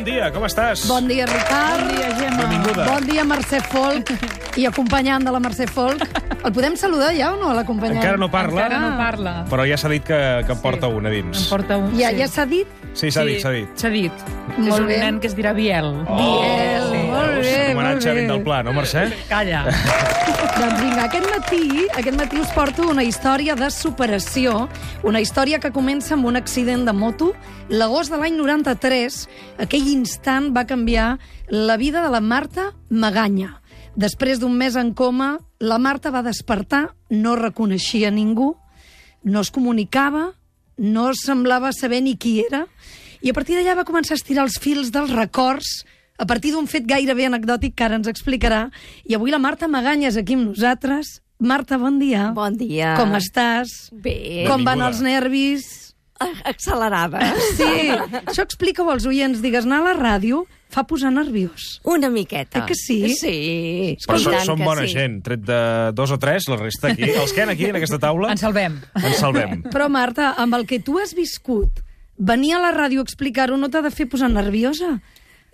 Bon dia, com estàs? Bon dia, Ricard. Bon dia, Gemma. Benvinguda. Bon dia, Mercè Folk. I acompanyant de la Mercè Folk. El podem saludar ja o no, l'acompanyant? Encara no parla, Encara no parla. però ja s'ha dit que, que en porta una En dins. porta un. Ja, sí. ja s'ha dit? Sí, s'ha dit, s'ha dit. S'ha dit. Molt és un bé. nen que es dirà Biel. Biel, sí. Molt bé, molt Homenatge a. Vent del Pla, no, Mercè? Calla. Doncs vinga, aquest matí, aquest matí us porto una història de superació, una història que comença amb un accident de moto. L'agost de l'any 93, aquell instant va canviar la vida de la Marta Maganya. Després d'un mes en coma, la Marta va despertar, no reconeixia ningú, no es comunicava, no semblava saber ni qui era, i a partir d'allà va començar a estirar els fils dels records a partir d'un fet gairebé anecdòtic que ara ens explicarà. I avui la Marta Maganya és aquí amb nosaltres. Marta, bon dia. Bon dia. Com estàs? Bé. Com van els nervis? Accelerada. Sí, això explica-ho als oients. Digues, anar a la ràdio fa posar nerviós. Una miqueta. Eh que sí? Sí. Però som que bona sí. gent, tret de dos o tres, la resta aquí. Els que han aquí, en aquesta taula, Ens salvem. ens salvem. Però, Marta, amb el que tu has viscut, venir a la ràdio a explicar-ho no t'ha de fer posar nerviosa.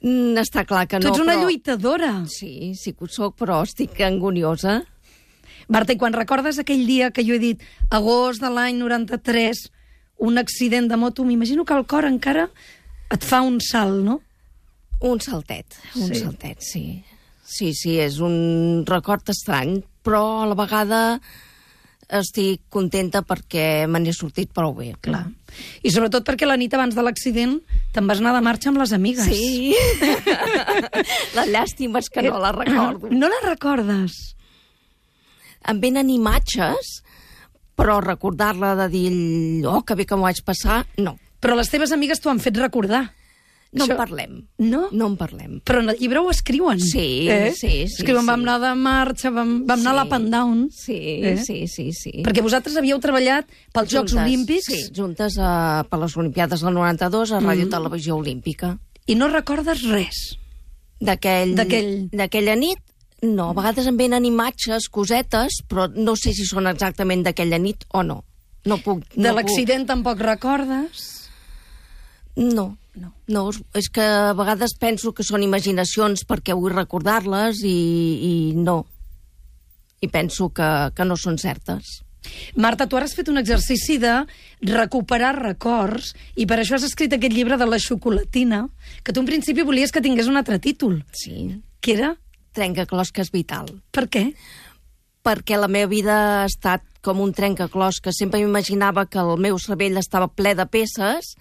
Mm, està clar que Tu no, ets una però... lluitadora. Sí, sí que ho soc, però estic angoniosa. Marta, i quan recordes aquell dia que jo he dit agost de l'any 93, un accident de moto, m'imagino que el cor encara et fa un salt, no? Un saltet, un Sí. saltet, sí. Sí, sí, és un record estrany, però a la vegada estic contenta perquè me n'he sortit prou bé. Clar. I sobretot perquè la nit abans de l'accident te'n vas anar de marxa amb les amigues. Sí. la llàstima és que no la recordo. No la recordes? em venen imatges, però recordar-la de dir, oh, que bé que m'ho vaig passar, no. Però les teves amigues t'ho han fet recordar. No Això- en parlem. No? No en parlem. Però en el llibre ho escriuen. Sí, eh? sí, sí, Escriuen, sí. vam anar de marxa, vam, vam anar a l'Up and Down. Sí, Eh? sí, sí, sí. Perquè vosaltres havíeu treballat pels Jocs Juntes, Olímpics Sí, juntes uh, per les Olimpiades del 92 a Ràdio Mm. Televisió Olímpica. i no recordes res. D'aquell- D'aquell- D'aquella nit, no. A vegades em venen imatges, cosetes, però no sé si són exactament d'aquella nit o no. No puc... De no l'accident tampoc recordes? No. No. No, és- és que a vegades penso que són imaginacions perquè vull recordar-les i, i no. I penso que, que no són certes. Marta, tu ara has fet un exercici de recuperar records i per això has escrit aquest llibre de la xocolatina, que tu en principi volies que tingués un altre títol. Sí. Que era? Trencaclosques vital. Per què? perquè la meva vida ha estat com un trencaclosques. Sempre m'imaginava que el meu cervell estava ple de peces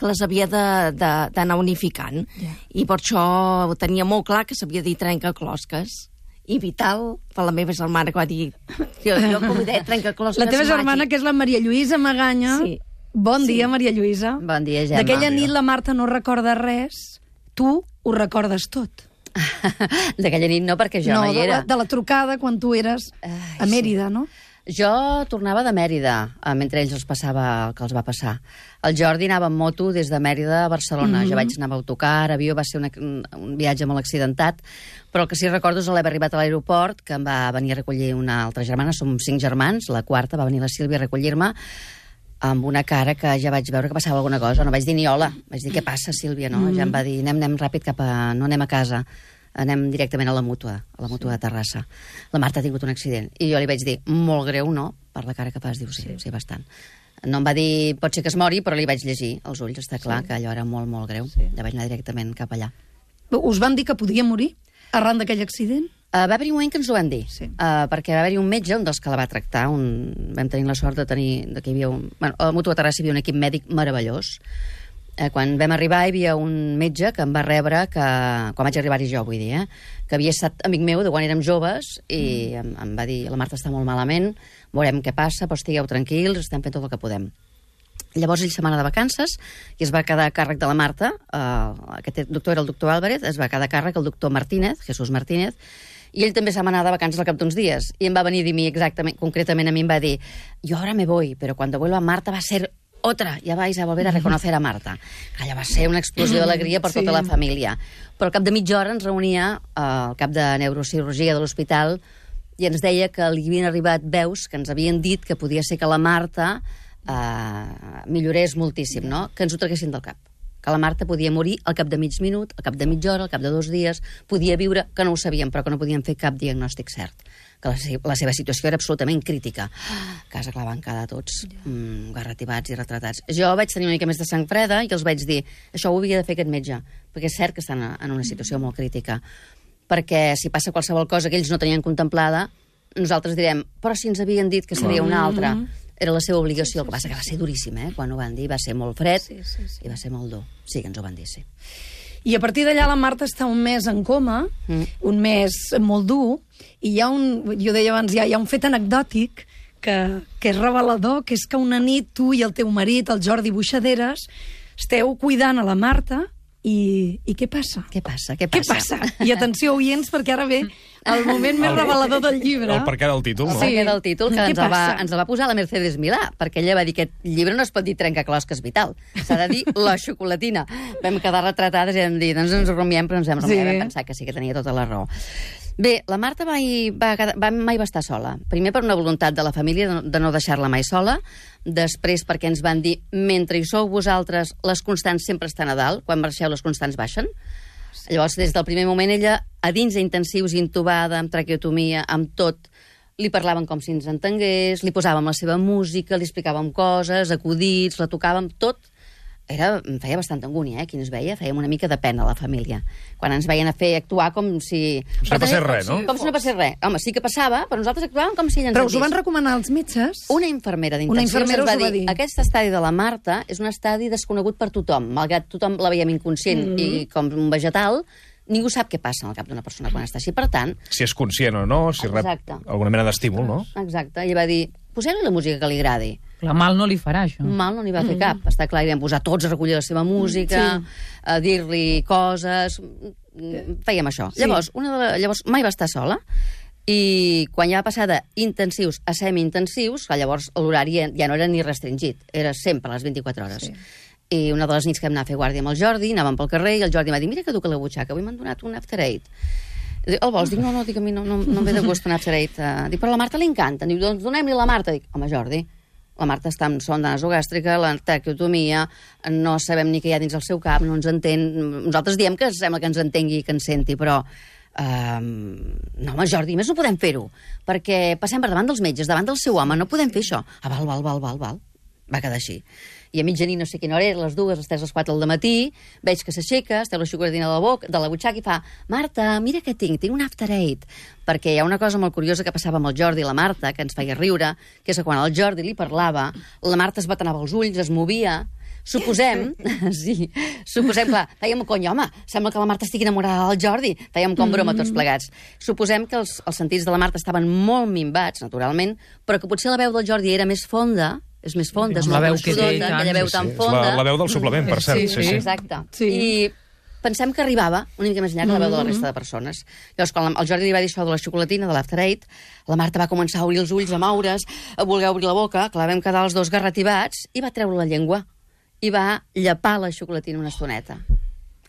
que les havia de- de- d'anar unificant. Ja. I per això ho tenia molt clar que s'havia dit trencaclosques. I vital, per la meva germana que va dir... Jo, jo com ho deia, trencaclosques La teva germana, que és la Maria Lluïsa Maganya. Sí. Bon dia, Maria Lluïsa. Bon dia, Gemma. D'aquella nit la Marta no recorda res. Tu ho recordes tot. D'aquella nit no, perquè jo no, de, hi era. la, de la trucada quan tu eres Ai, a Mèrida, no? Jo tornava de Mèrida, eh, mentre ells els passava el que els va passar. El Jordi anava en moto des de Mèrida a Barcelona. Mhm. Jo vaig anar amb autocar, avió, va ser una, un, viatge molt accidentat, però el que sí recordo és l'haver arribat a l'aeroport, que em va venir a recollir una altra germana, som cinc germans, la quarta va venir la Sílvia a recollir-me, amb una cara que ja vaig veure que passava alguna cosa. No vaig dir ni hola, vaig dir què passa, Sílvia, no? Ja em va dir anem, anem ràpid cap a... no anem a casa, anem directament a la mútua, a la mútua de Terrassa. La Marta ha tingut un accident. I jo li vaig dir, molt greu, no? Per la cara que fas, diu, sí, sí, sí bastant. No em va dir, pot ser que es mori, però li vaig llegir als ulls, està clar sí. que allò era molt, molt greu. Sí. Ja vaig anar directament cap allà. Us van dir que podia morir arran d'aquell accident? Uh, va haver-hi un moment que ens ho van dir, Sí. uh, perquè va haver-hi un metge, un dels que la va tractar, un... vam tenir la sort de tenir... De que hi havia un... Bueno, a la Mútua Terrassa hi havia un equip mèdic meravellós. Uh, quan vam arribar hi havia un metge que em va rebre, que, quan vaig arribar-hi jo, vull dir, eh, que havia estat amic meu de quan érem joves, i em, em va dir, la Marta està molt malament, veurem què passa, però estigueu tranquils, estem fent tot el que podem. Llavors ell se m'ha anat de vacances i es va quedar a càrrec de la Marta, eh, aquest doctor era el doctor Álvarez, es va quedar a càrrec el doctor Martínez, Jesús Martínez, i ell també se anat de vacances al cap d'uns dies. I em va venir a dir mi exactament, concretament a mi em va dir, yo ahora me voy, pero cuando vuelva Marta va ser otra, ya vais a volver a reconocer a Marta. Allò va ser una explosió d'alegria per Sí. tota la família. Però al cap de mitja hora ens reunia eh, el cap de neurocirurgia de l'hospital i ens deia que li havien arribat veus que ens havien dit que podia ser que la Marta eh, millorés moltíssim, no? Que ens ho traguessin del cap. que la Marta podia morir al cap de mig minut, al cap de mitja hora, al cap de dos dies, podia viure, que no ho sabíem, però que no podien fer cap diagnòstic cert que la, la seva situació era absolutament crítica. Casa clar van quedar tots mm, garratibats i retratats. Jo vaig tenir una mica més de sang freda i els vaig dir, això ho havia de fer aquest metge, perquè és cert que estan en una situació molt crítica. Perquè si passa qualsevol cosa que ells no tenien contemplada, nosaltres direm, però si ens havien dit que seria una altra, era la seva obligació, el que passa que va ser duríssim, eh? Quan ho van dir va ser molt fred Sí, sí, sí. i va ser molt dur. Sí que ens ho van dir, sí. I a partir d'allà la Marta està un mes en coma, Mm. un mes molt dur, i hi ha un, jo deia abans, hi ha, hi ha un fet anecdòtic que, que és revelador, que és que una nit tu i el teu marit, el Jordi Buixaderes, esteu cuidant a la Marta i, i què passa? Què passa? Què Què passa? passa? I atenció, oients, perquè ara ve el moment més revelador del llibre. El per què del títol, no? Sí. Perquè del títol que ens el, va, ens el va posar la Mercedes Milà, perquè ella va dir que aquest llibre no es pot dir trencaclosques vital, s'ha de dir la xocolatina. Vam quedar retratades i vam dir, doncs ens rumiem, però ens vam Sí. vam pensar que sí que tenia tota la raó. Bé, la Marta mai va, va, mai va estar sola. Primer per una voluntat de la família de no, de no deixar-la mai sola, després perquè ens van dir, mentre hi sou vosaltres, les constants sempre estan a dalt, quan marxeu les constants baixen. Llavors, des del primer moment, ella, a dins d'intensius, intubada, amb traqueotomia, amb tot, li parlaven com si ens entengués, li posàvem la seva música, li explicàvem coses, acudits, la tocàvem, tot. Era, em feia bastanta angúnia, eh, qui ens veia, fèiem una mica de pena a la família. Quan ens veien a fer actuar com si... si no passés res, no? Com si no passés res. Home, sí que passava, però nosaltres actuàvem com si ella ens Però us ho van recomanar els metges? Una infermera infermera ens va va dir, dir. aquest estadi de la Marta és un estadi desconegut per tothom, malgrat tothom la veiem inconscient Mm. i com un vegetal, ningú sap què passa al cap d'una persona quan està així. Per tant, Si és conscient o no, si rep Exacte. alguna mena d'estímul, no? exacte, ella va dir, posem-li la música que li agradi. Clar, mal no li farà, això. Mal no n'hi va fer cap. Està clar, hi vam posar tots a recollir la seva música, a dir-li coses... Mm, Fèiem això. Sí. Llavors, una de la... Llavors, mai va estar sola, i quan ja va passar d'intensius a semi-intensius, llavors l'horari ja, ja no era ni restringit, era sempre a les 24 hores. Sí. I una de les nits que vam anar a fer guàrdia amb el Jordi, anàvem pel carrer i el Jordi m'ha dit, mira que duc a la butxaca, avui m'han donat un after eight. Dic, El vols? Dic, no, no, dic, a mi no, no, no em ve de gust un after eight. Uh, dic, però a la Marta li encanta. Dic, doncs donem-li la Marta. Dic, home, Jordi, la Marta està amb son de nasogàstrica, la traqueotomia, no sabem ni què hi ha dins el seu cap, no ens entén. Nosaltres diem que sembla que ens entengui i que ens senti, però... Um, no, home, Jordi, més no podem fer-ho, perquè passem per davant dels metges, davant del seu home, no podem fer això. Ah, val, val, val, val, val. Va quedar així. I a mitjanit, no sé quina hora era, les dues, les tres, les quatre del matí, veig que s'aixeca, es treu la xocolatina de la, boca, de la butxaca i fa Marta, mira què tinc, tinc un after eight. Perquè hi ha una cosa molt curiosa que passava amb el Jordi i la Marta, que ens feia riure, que és que quan el Jordi li parlava, la Marta es batanava els ulls, es movia, Suposem, sí, suposem, clar, fèiem cony, home, sembla que la Marta estigui enamorada del Jordi, fèiem com broma tots plegats. Suposem que els, els sentits de la Marta estaven molt minvats, naturalment, però que potser la veu del Jordi era més fonda, és més fonda, és la veu que té, gruixuda, tant. aquella veu Sí, tan sí, fonda. La, la veu del suplement, per cert. Sí, Sí, sí. Exacte. Sí. I pensem que arribava una mica més enllà que la veu de la resta de persones. Llavors, quan el Jordi li va dir això de la xocolatina, de l'After Eight, la Marta va començar a obrir els ulls, a moure's, a voler obrir la boca, clar, vam quedar els dos garratibats, i va treure la llengua, i va llepar la xocolatina una estoneta.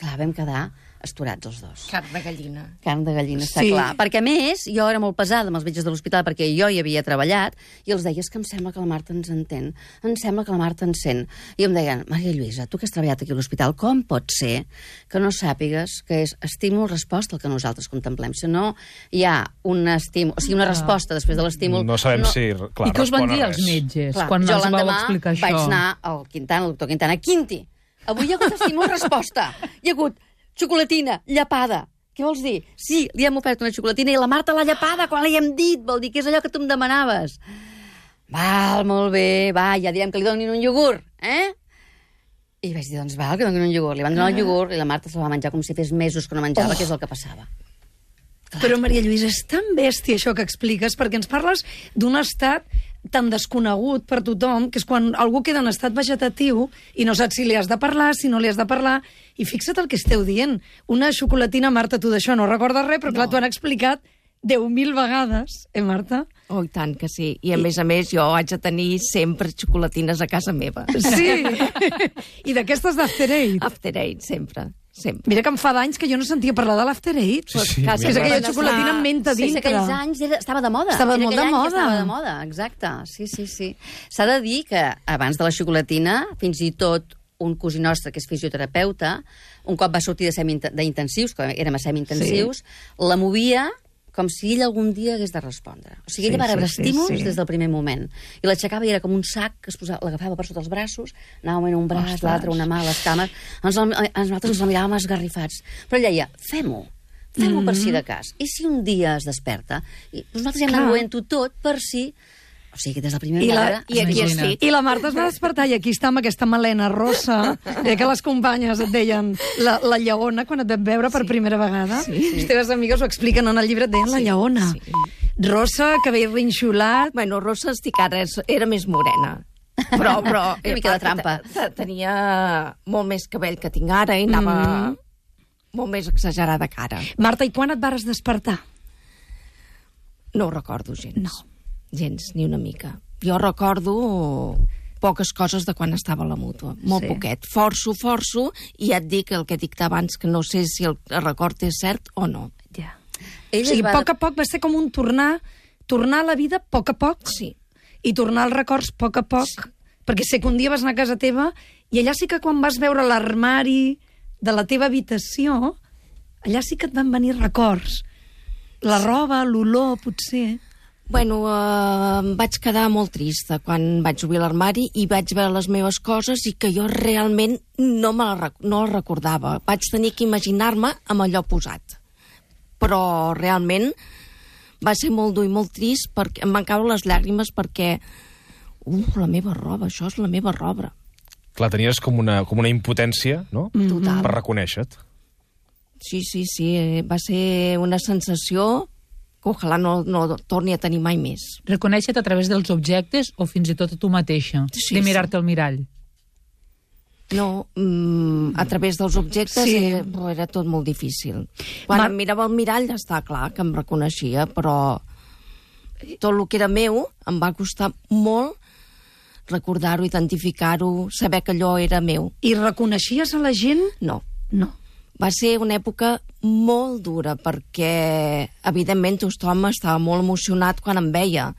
Clar, vam quedar esturats els dos. Carn de gallina. Carn de gallina, està Sí. clar. Perquè, a més, jo era molt pesada amb els metges de l'hospital perquè jo hi havia treballat i els deia, és que em sembla que la Marta ens entén, em sembla que la Marta ens sent. I em deien, Maria Lluïsa, tu que has treballat aquí a l'hospital, com pot ser que no sàpigues que és estímul-resposta el que nosaltres contemplem? Si no hi ha un estímul, o sigui, una resposta després de l'estímul... No sabem si... Clar, I què us van dir els metges Clar, quan jo els vau l'endemà explicar això? vaig anar al Quintana, al doctor Quintana, Quinti, avui hi ha hagut estímul-resposta. Hi ha hagut xocolatina, llapada. Què vols dir? Sí, li hem ofert una xocolatina i la Marta l'ha llapada quan li hem dit. Vol dir que és allò que tu em demanaves. Val, molt bé, va, ja direm que li donin un iogurt, eh? I vaig dir, doncs val, que donin un iogurt. Li van donar el iogurt i la Marta se'l va menjar com si fes mesos que no menjava, oh. que és el que passava. Però, Maria Lluïsa, és tan bèstia això que expliques, perquè ens parles d'un estat tan desconegut per tothom, que és quan algú queda en estat vegetatiu i no saps si li has de parlar, si no li has de parlar, i fixa't el que esteu dient. Una xocolatina, Marta, tu d'això no recordes res, però clar, t'ho han explicat 10.000 vegades, eh, Marta? Oh, i tant que sí. I a més a més jo haig de tenir sempre xocolatines a casa meva. Sí! I d'aquestes d'After Eight. After Eight, sempre. Sempre. Mira que em fa d'anys que jo no sentia parlar de l'After Eight. Sí, sí, mira. és aquella xocolatina amb menta Sí, dintre. aquells anys era, estava de moda. Estava Era molt de que moda. Estava de moda, exacte. Sí, sí, sí. S'ha de dir que abans de la xocolatina, fins i tot un cosí nostre, que és fisioterapeuta, un cop va sortir de d'intensius, que érem a semi-intensius, sí. la movia com si ell algun dia hagués de respondre. O sigui, ella Sí, va rebre sí, sí, estímuls sí. des del primer moment. I l'aixecava i era com un sac que es posava, l'agafava per sota els braços, anava movent un braç, l'altre, una mà, les cames... Ens, el- ens, nosaltres ens la miràvem esgarrifats. Però ella deia, fem-ho, fem-ho per Mm-hmm. si de cas. I si un dia es desperta? I doncs nosaltres ja hem anat tot per si... O sigui, des del primer I, la, vegada... i, aquí. I la Marta es va despertar i aquí està amb aquesta melena rossa, eh, que les companyes et deien la, la lleona quan et vam veure per primera vegada. Sí. Les teves amigues ho expliquen en el llibre, et deien la lleona. Rossa, cabell rinxolat... Bueno, rossa estic ara, és- era més morena. Però, però... Una mica de eh, trampa. te- te- Tenia molt més cabell que tinc ara i anava Mm. molt més exagerada que ara. Marta, i quan et vares despertar? No ho recordo gens. No. Gens, ni una mica. Jo recordo poques coses de quan estava a la mútua. Molt Sí. sí. poquet. Forço, forço, i ja et dic el que he dit abans, que no sé si el record és cert o no. Ja. Ell O sigui, va- a poc a poc va ser com un tornar, tornar a la vida a poc a poc Sí. i tornar als records a poc a poc. Perquè sé que un dia vas anar a casa teva i allà sí que quan vas veure l'armari de la teva habitació, allà sí que et van venir records. La roba, l'olor, potser... Bueno, eh, em vaig quedar molt trista quan vaig obrir l'armari i vaig veure les meves coses i que jo realment no, me la, no les recordava. Vaig tenir que imaginar-me amb allò posat. Però realment va ser molt dur i molt trist perquè em van caure les llàgrimes perquè uh, la meva roba, això és la meva roba. Clar, tenies com una, com una impotència, no? Total. Per reconèixer-te. Sí, sí, sí, eh, va ser una sensació ojalà no, no torni a tenir mai més. Reconèixer-te a través dels objectes o fins i tot a tu mateixa, Sí, de sí. mirar-te al mirall. No, mm, a través dels objectes Sí. sí. era, era tot molt difícil. Quan Ma- em mirava al mirall està clar que em reconeixia, però tot el que era meu em va costar molt recordar-ho, identificar-ho, saber que allò era meu. I reconeixies a la gent? No. No. Va ser una època molt dura perquè, evidentment, tothom estava molt emocionat quan em veia,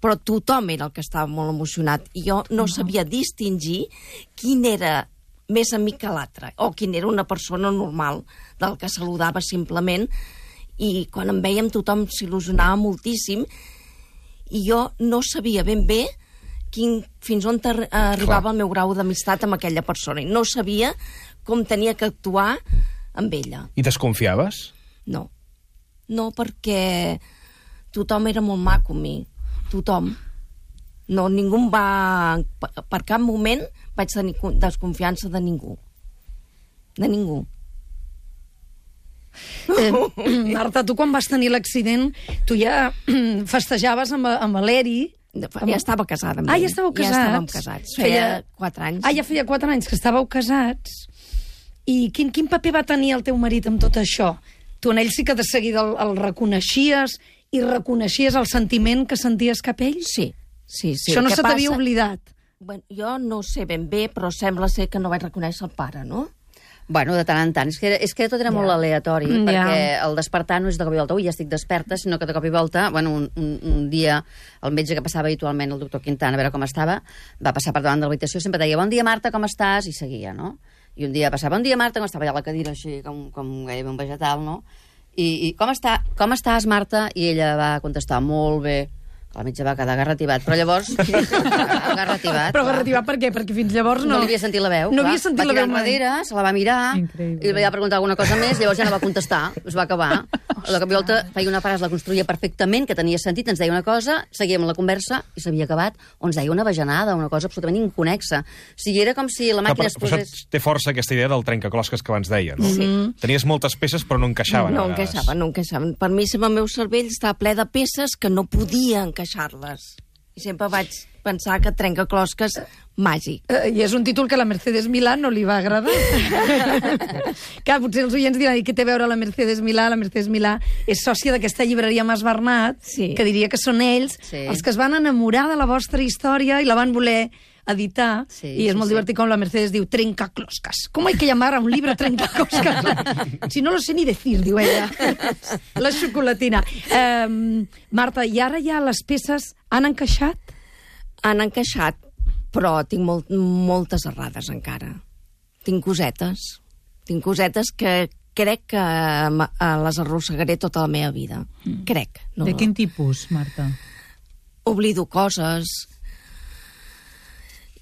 però tothom era el que estava molt emocionat. I jo no, no. sabia distingir quin era més amic que l'altre o quin era una persona normal del que saludava simplement. I quan em veiem tothom s'il·lusionava moltíssim. I jo no sabia ben bé quin, fins on arribava el meu grau d'amistat amb aquella persona. I no sabia com tenia que actuar amb ella. I desconfiaves? No. No, perquè tothom era molt maco amb mi. Tothom. No, ningú em va... Per, cap moment vaig tenir con- desconfiança de ningú. De ningú. Eh, Marta, tu quan vas tenir l'accident, tu ja festejaves amb, amb l'Eri... Ja estava casada amb Ah, ell. ja estàveu casats? Ja estàvem casats. Feia quatre anys. Ah, ja feia quatre anys que estàveu casats. I quin, quin paper va tenir el teu marit amb tot això? Tu en ell sí que de seguida el, el reconeixies i reconeixies el sentiment que senties cap a ell? Sí, sí, sí. això no se t'havia oblidat. Bueno, jo no sé ben bé, però sembla ser que no vaig reconèixer el pare, no? Bueno, de tant en tant. És que, és que tot era Ja. molt aleatori, Mm, ja. perquè el despertar no és de cop i volta, ui, ja estic desperta, sinó que de cop i volta, bueno, un, un, un dia el metge que passava habitualment, el doctor Quintana, a veure com estava, va passar per davant de l'habitació, sempre deia, bon dia, Marta, com estàs? I seguia, no? I un dia passava, bon dia, Marta, com estava allà a la cadira, així, com, com gairebé un vegetal, no? I, i com, està, com estàs, Marta? I ella va contestar, molt bé. El metge va quedar garrativat, però llavors... garrativat. Però garrativat per què? Perquè fins llavors no... No li havia sentit la veu. No clar. havia sentit va la tirar veu mai. enrere, se la va mirar, Increïble. i li va preguntar alguna cosa més, llavors ja no va contestar, es va acabar. La cop i volta feia una frase, la construïa perfectament, que tenia sentit, ens deia una cosa, seguíem la conversa i s'havia acabat, o ens deia una bajanada, una cosa absolutament inconexa. O sigui, era com si la màquina per, es posés... té força aquesta idea del trencaclosques que abans deia, no? Sí. Tenies moltes peces però no encaixaven. no vegades. encaixaven, no encaixaven. Per mi el meu cervell estava ple de peces que no podia encaixar-les. I sempre vaig pensar que trencaclosques màgic. Eh, I és un títol que a la Mercedes Milà no li va agradar. Clar, potser els oients diran, i què té a veure la Mercedes Milà? La Mercedes Milà és sòcia d'aquesta llibreria Mas Bernat, Sí. que diria que són ells Sí. els que es van enamorar de la vostra història i la van voler editar, Sí, i és sí, molt sí. divertit com la Mercedes diu trencacloscas. ¿Cómo hay que llamar a un libro trencacloscas? si no lo sé ni decir, diu ella. la xocolatina. Um, Marta, i ara ja les peces han encaixat? Han encaixat, però tinc molt, moltes errades encara. Tinc cosetes. Tinc cosetes que crec que eh, les arrossegaré tota la meva vida. Mm. Crec. No, De quin tipus, Marta? Oblido coses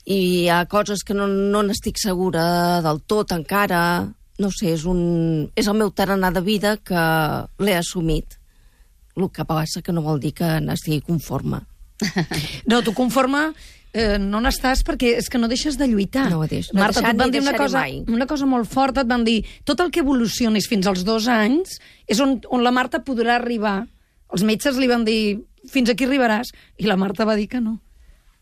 i hi ha coses que no, no n'estic segura del tot encara. No sé, és, un, és el meu tarannà de vida que l'he assumit. El que passa que no vol dir que n'estigui conforme. No, tu conforme eh, no n'estàs perquè és que no deixes de lluitar. No ho deix- no Marta, et van dir una cosa, mai. una cosa molt forta, et van dir tot el que evolucionis fins als dos anys és on, on la Marta podrà arribar. Els metges li van dir fins aquí arribaràs, i la Marta va dir que no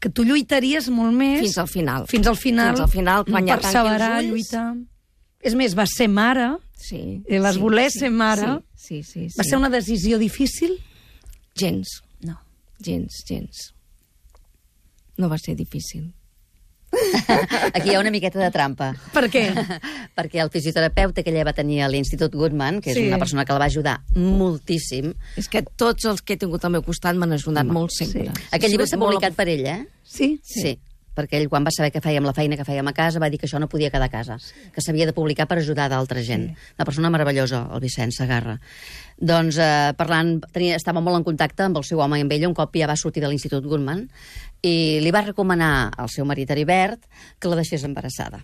que tu lluitaries molt més... Fins al final. Fins al final. Fins al final, quan ja perseverar, ulls. lluitar... És més, vas ser mare, Sí. Eh, vas voler ser mare? Sí, sí, sí. sí. va ser una decisió difícil? Gens. Gens, gens. No va ser difícil. Aquí hi ha una miqueta de trampa. Per què? perquè el fisioterapeuta que ella va tenir a l'Institut Goodman, que és Sí. una persona que la va ajudar moltíssim, És que tots els que he tingut al meu costat m'han ajudat molt sempre. sí. aquest llibre Ha està sigut molt publicat per ell, eh? Sí? Sí. sí. Perquè ell, quan va saber que fèiem la feina que fèiem a casa, va dir que això no podia quedar a casa, que s'havia de publicar per ajudar d'altra gent. Una persona meravellosa, el Vicent Sagarra. Doncs, eh, parlant, tenia, estava molt en contacte amb el seu home i amb ella, un cop ja va sortir de l'Institut Goodman, i li va recomanar al seu marit Heribert que la deixés embarassada.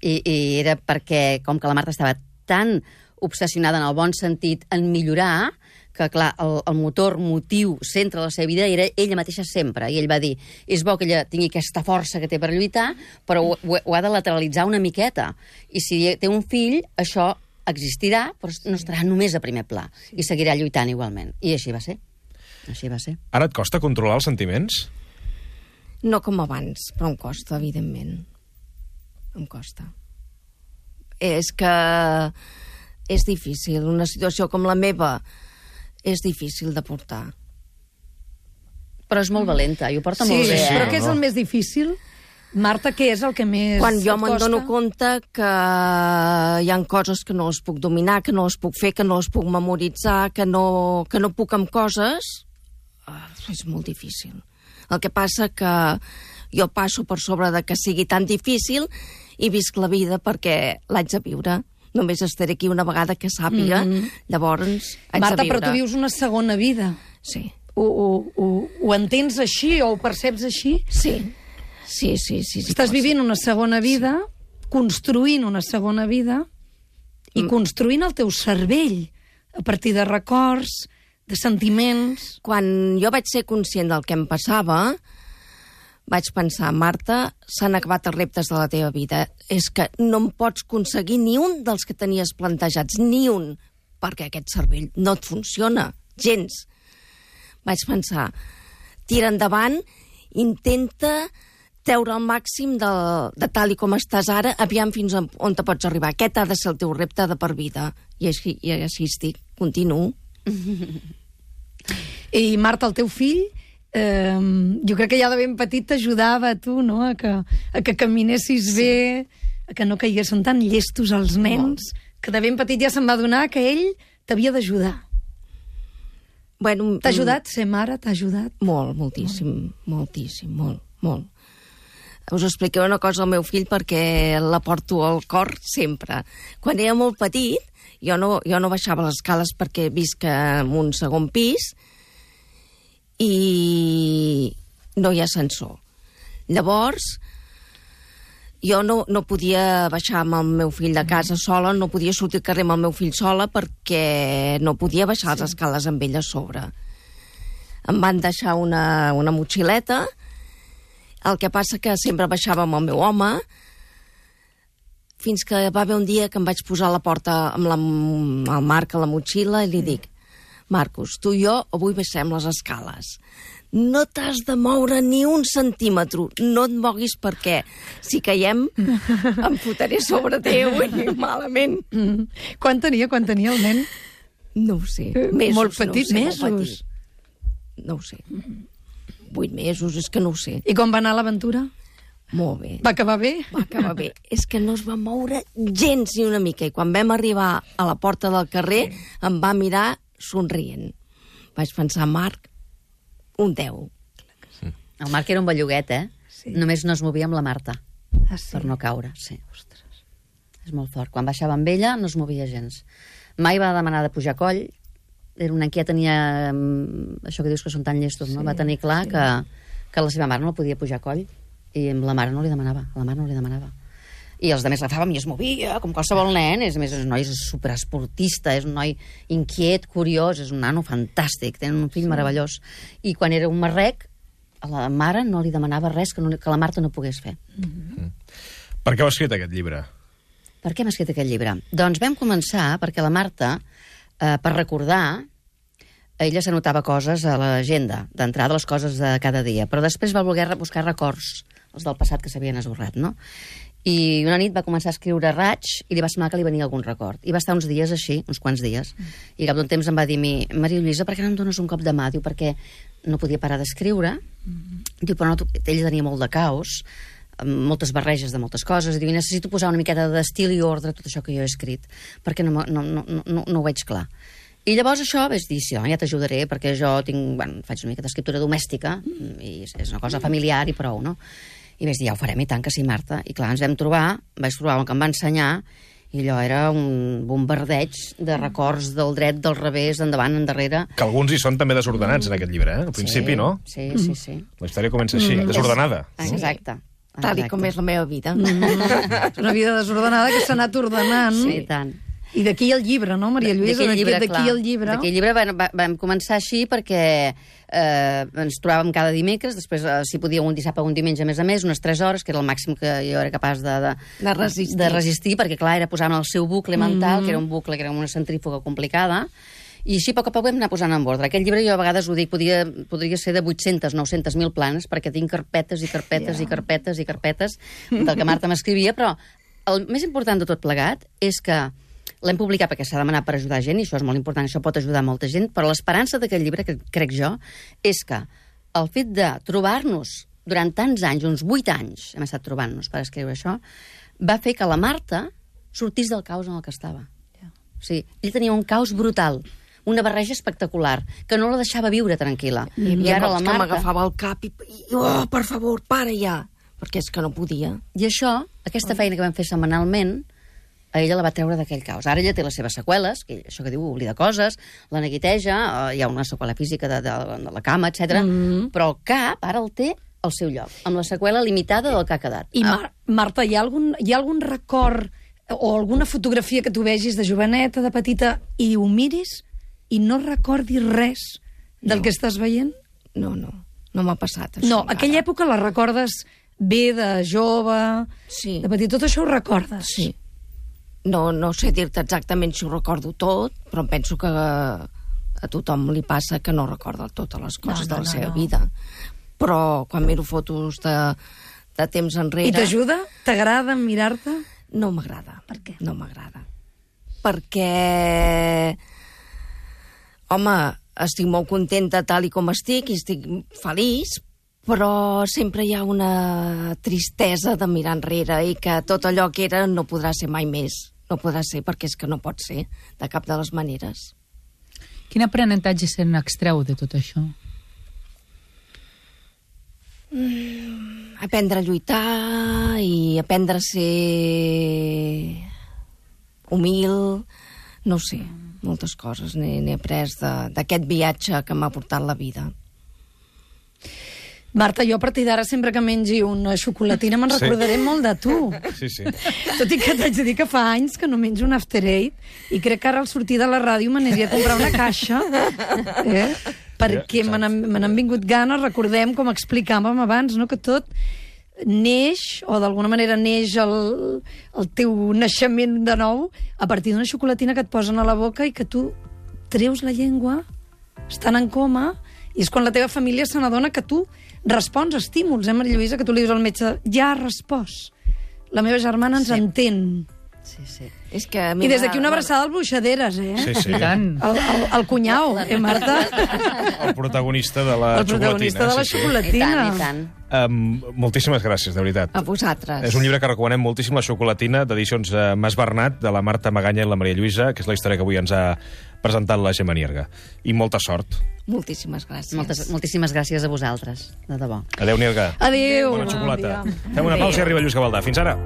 I, I era perquè, com que la Marta estava tan obsessionada en el bon sentit en millorar, que clar, el, el motor motiu, centre de la seva vida era ella mateixa sempre, i ell va dir és bo que ella tingui aquesta força que té per lluitar, però ho, ho, ho ha de lateralitzar una miqueta, i si té un fill, això existirà, però no estarà només a primer pla, i seguirà lluitant igualment. I així va ser. Així va ser. Ara et costa controlar els sentiments? No com abans, però em costa, evidentment. Em costa. És que és difícil. Una situació com la meva és difícil de portar. Però és molt valenta, i ho porta Sí, molt bé, eh? però què és el més difícil? Marta, què és el que més Quan jo me'n dono compte que hi han coses que no les puc dominar, que no les puc fer, que no les puc memoritzar, que no, que no puc amb coses, ah, és molt difícil. El que passa que jo passo per sobre de que sigui tan difícil i visc la vida perquè l'haig de viure. Només estaré aquí una vegada que sàpiga, mm -hmm. llavors haig Marta, de viure. però tu vius una segona vida. Sí, Ho, ho, ho, ho entens així o ho perceps així? sí, sí, sí. sí, sí Estàs vivint una segona vida, construint una segona vida i Mm. construint el teu cervell a partir de records, de sentiments... quan jo vaig ser conscient del que em passava, vaig pensar, Marta, s'han acabat els reptes de la teva vida. És que no em pots aconseguir ni un dels que tenies plantejats, ni un, perquè aquest cervell no et funciona, gens. Vaig pensar, tira endavant, intenta treure el màxim de, de tal i com estàs ara, aviam fins on, on te pots arribar. Aquest ha de ser el teu repte de per vida. I així, i així estic, continuo. I Marta, el teu fill, eh, jo crec que ja de ben petit t'ajudava a tu, no?, a que, a que caminessis sí. bé, a que no caiguessin tan llestos els nens, que de ben petit ja se'n va donar que ell t'havia d'ajudar. Bueno, T'ha ajudat ser mare? T'ha ajudat? Molt, moltíssim, moltíssim, molt, molt. Us explicaré una cosa al meu fill perquè la porto al cor sempre. Quan era molt petit, jo no, jo no baixava les escales perquè visc en un segon pis i no hi ha ascensor. Llavors, jo no, no podia baixar amb el meu fill de casa sola, no podia sortir al carrer amb el meu fill sola perquè no podia baixar les escales amb ell a sobre. Em van deixar una, una motxileta, el que passa que sempre baixava amb el meu home, fins que va haver un dia que em vaig posar a la porta amb la, el Marc a la motxilla i li dic Marcos, tu i jo avui baixem les escales. No t'has de moure ni un centímetre. No et moguis perquè si caiem em fotré sobre teu i malament. Mm. Quan tenia, quan tenia el nen? No ho sé. Eh, Mesos, molt petit, no ho sé, mesos. Molt petit. No ho sé. Vuit mesos, és que no ho sé. I com va anar l'aventura? Molt bé. Va acabar bé? Va acabar bé. És que no es va moure gens ni una mica. I quan vam arribar a la porta del carrer, em va mirar somrient. Vaig pensar, Marc, un 10. El Marc era un belluguet, eh? Sí. Només no es movia amb la Marta, Ah, sí. per no caure, sí. Ostres. És molt fort. Quan baixava amb ella no es movia gens. Mai va demanar de pujar coll. Era un nen que ja tenia... mm, Això que dius que són tan llestos, no? Sí, Va tenir clar que, que la seva mare no podia pujar coll i amb la mare no li demanava. La mare no li demanava. I els altres l'agafàvem i es movia, com qualsevol nen. És, a més, és un noi superesportista, és un noi inquiet, curiós, és un nano fantàstic, tenen un fill sí. meravellós. I quan era un marrec, a la mare no li demanava res que, no, que la Marta no pogués fer. Per què heu escrit aquest llibre? Per què hem escrit aquest llibre? Doncs vam començar perquè la Marta, eh, per recordar, ella s'anotava coses a l'agenda, d'entrada les coses de cada dia, però després va voler buscar records, els del passat que s'havien esborrat, no? I una nit va començar a escriure raig i li va semblar que li venia algun record. I va estar uns dies així, uns quants dies, i al cap d'un temps em va dir mi, Maria Lluïsa, per què no em dones un cop de mà? Diu, perquè no podia parar d'escriure. Diu, però no, tu- ella tenia molt de caos, moltes barreges de moltes coses, i diu, necessito posar una miqueta d'estil i ordre a tot això que jo he escrit, perquè no, no, no, no, no, ho veig clar. I llavors això vaig dir, sí, ja t'ajudaré, perquè jo tinc, bueno, faig una mica d'escriptura domèstica, i és és una cosa familiar i prou, no? I vaig dir, ja ho farem, i tant que sí, Marta. I clar, ens vam trobar, vaig trobar el que em va ensenyar, i allò era un bombardeig de records del dret, del revés, endavant, endarrere. Que alguns hi són també desordenats en aquest llibre, eh? Al principi, sí, no? Sí, sí, sí. La història comença així, desordenada. Exacte. Tal i exacte. com és la meva vida. És una vida desordenada que s'ha anat ordenant. Sí, i tant. I d'aquí el llibre, no, Maria Lluïsa? D'aquell llibre, D'aquí clar. el llibre. D'aquell llibre vam, va- vam començar així perquè eh, ens trobàvem cada dimecres, després, eh, si podia, un dissabte o un diumenge a més a més, unes 3 hores, que era el màxim que jo era capaç de, de, De resistir. de resistir perquè, clar, era posar en el seu bucle mental, que era un bucle que era una centrífuga complicada, i així a poc a poc vam anar posant en ordre. Aquest llibre jo a vegades ho dic, podria, podria ser de 800, 900 mil planes, perquè tinc carpetes i carpetes i carpetes i carpetes del que Marta m'escrivia, però el més important de tot plegat és que l'hem publicat perquè s'ha demanat per ajudar gent, i això és molt important, això pot ajudar molta gent, però l'esperança d'aquest llibre, que crec jo, és que el fet de trobar-nos durant tants anys, uns 8 anys, hem estat trobant-nos per escriure això, va fer que la Marta sortís del caos en el que estava. O sigui, ell tenia un caos brutal, una barreja espectacular, que no la deixava viure tranquil·la. Hi havia ara la Marta... m'agafava el cap i, i, oh, per favor, para ja, perquè és que no podia. I això, aquesta feina que vam fer setmanalment, a ella la va treure d'aquell caos. Ara ella té les seves seqüeles, que això que diu, oblida coses, la neguiteja, eh, hi ha una seqüela física de, de, de la cama, etc. Mm -hmm. Però el cap ara el té al seu lloc, amb la seqüela limitada del que ha quedat. I Mar Marta, hi ha, algun, hi ha algun record o alguna fotografia que tu vegis de joveneta, de petita, i ho miris i no recordis res del No. que estàs veient? No, no, no m'ha passat això. No, encara. aquella època la recordes bé de jove, Sí. de petit, tot això ho recordes? Sí. No, no sé dir-te exactament si ho recordo tot, però penso que a tothom li passa que no recorda totes les coses No, no, de la no, seva no. vida. Però quan miro fotos de, de temps enrere... I t'ajuda? T'agrada mirar-te? No m'agrada. Per què? No m'agrada. Perquè... Home, estic molt contenta tal i com estic i estic feliç, però sempre hi ha una tristesa de mirar enrere i que tot allò que era no podrà ser mai més. No podrà ser perquè és que no pot ser de cap de les maneres. Quin aprenentatge se n'extreu de tot això? Aprendre a lluitar i aprendre a ser humil, no sé, moltes coses n'he après d'aquest viatge que m'ha portat la vida. Marta, jo a partir d'ara, sempre que mengi una xocolatina, me'n Sí. recordaré molt de tu. Sí, sí. Tot i que t'haig de dir que fa anys que no menjo un After Eight i crec que ara al sortir de la ràdio m'aniria a comprar una caixa eh? perquè Ja, me me n'han vingut ganes, recordem com explicàvem abans, no? que tot neix, o d'alguna manera neix el, el teu naixement de nou a partir d'una xocolatina que et posen a la boca i que tu treus la llengua, estan en coma, i és quan la teva família se n'adona que tu respons a estímuls, eh, Maria Lluïsa? Que tu li dius al metge, ja ha respost. La meva germana ens Sí. entén. Sí, sí. És que a mi I des d'aquí una abraçada al Bruixaderes, eh? Sí, sí. I tant. El, el, el cunyau, eh, Marta? El protagonista de la El protagonista de la xocolatina. sí, sí. I xocolatina. tant, i tant. Um, moltíssimes gràcies, de veritat. A vosaltres. És un llibre que recomanem moltíssim, La xocolatina, d'edicions eh, Mas Bernat, de la Marta Maganya i la Maria Lluïsa, que és la història que avui ens ha presentat la Gemma Nierga. I molta sort. Moltíssimes gràcies. Moltes, moltíssimes gràcies a vosaltres, de debò. Adéu, Nierga. Adéu. Bona xocolata. Dia. Fem una pausa i arriba Lluís Gavaldà. Fins ara.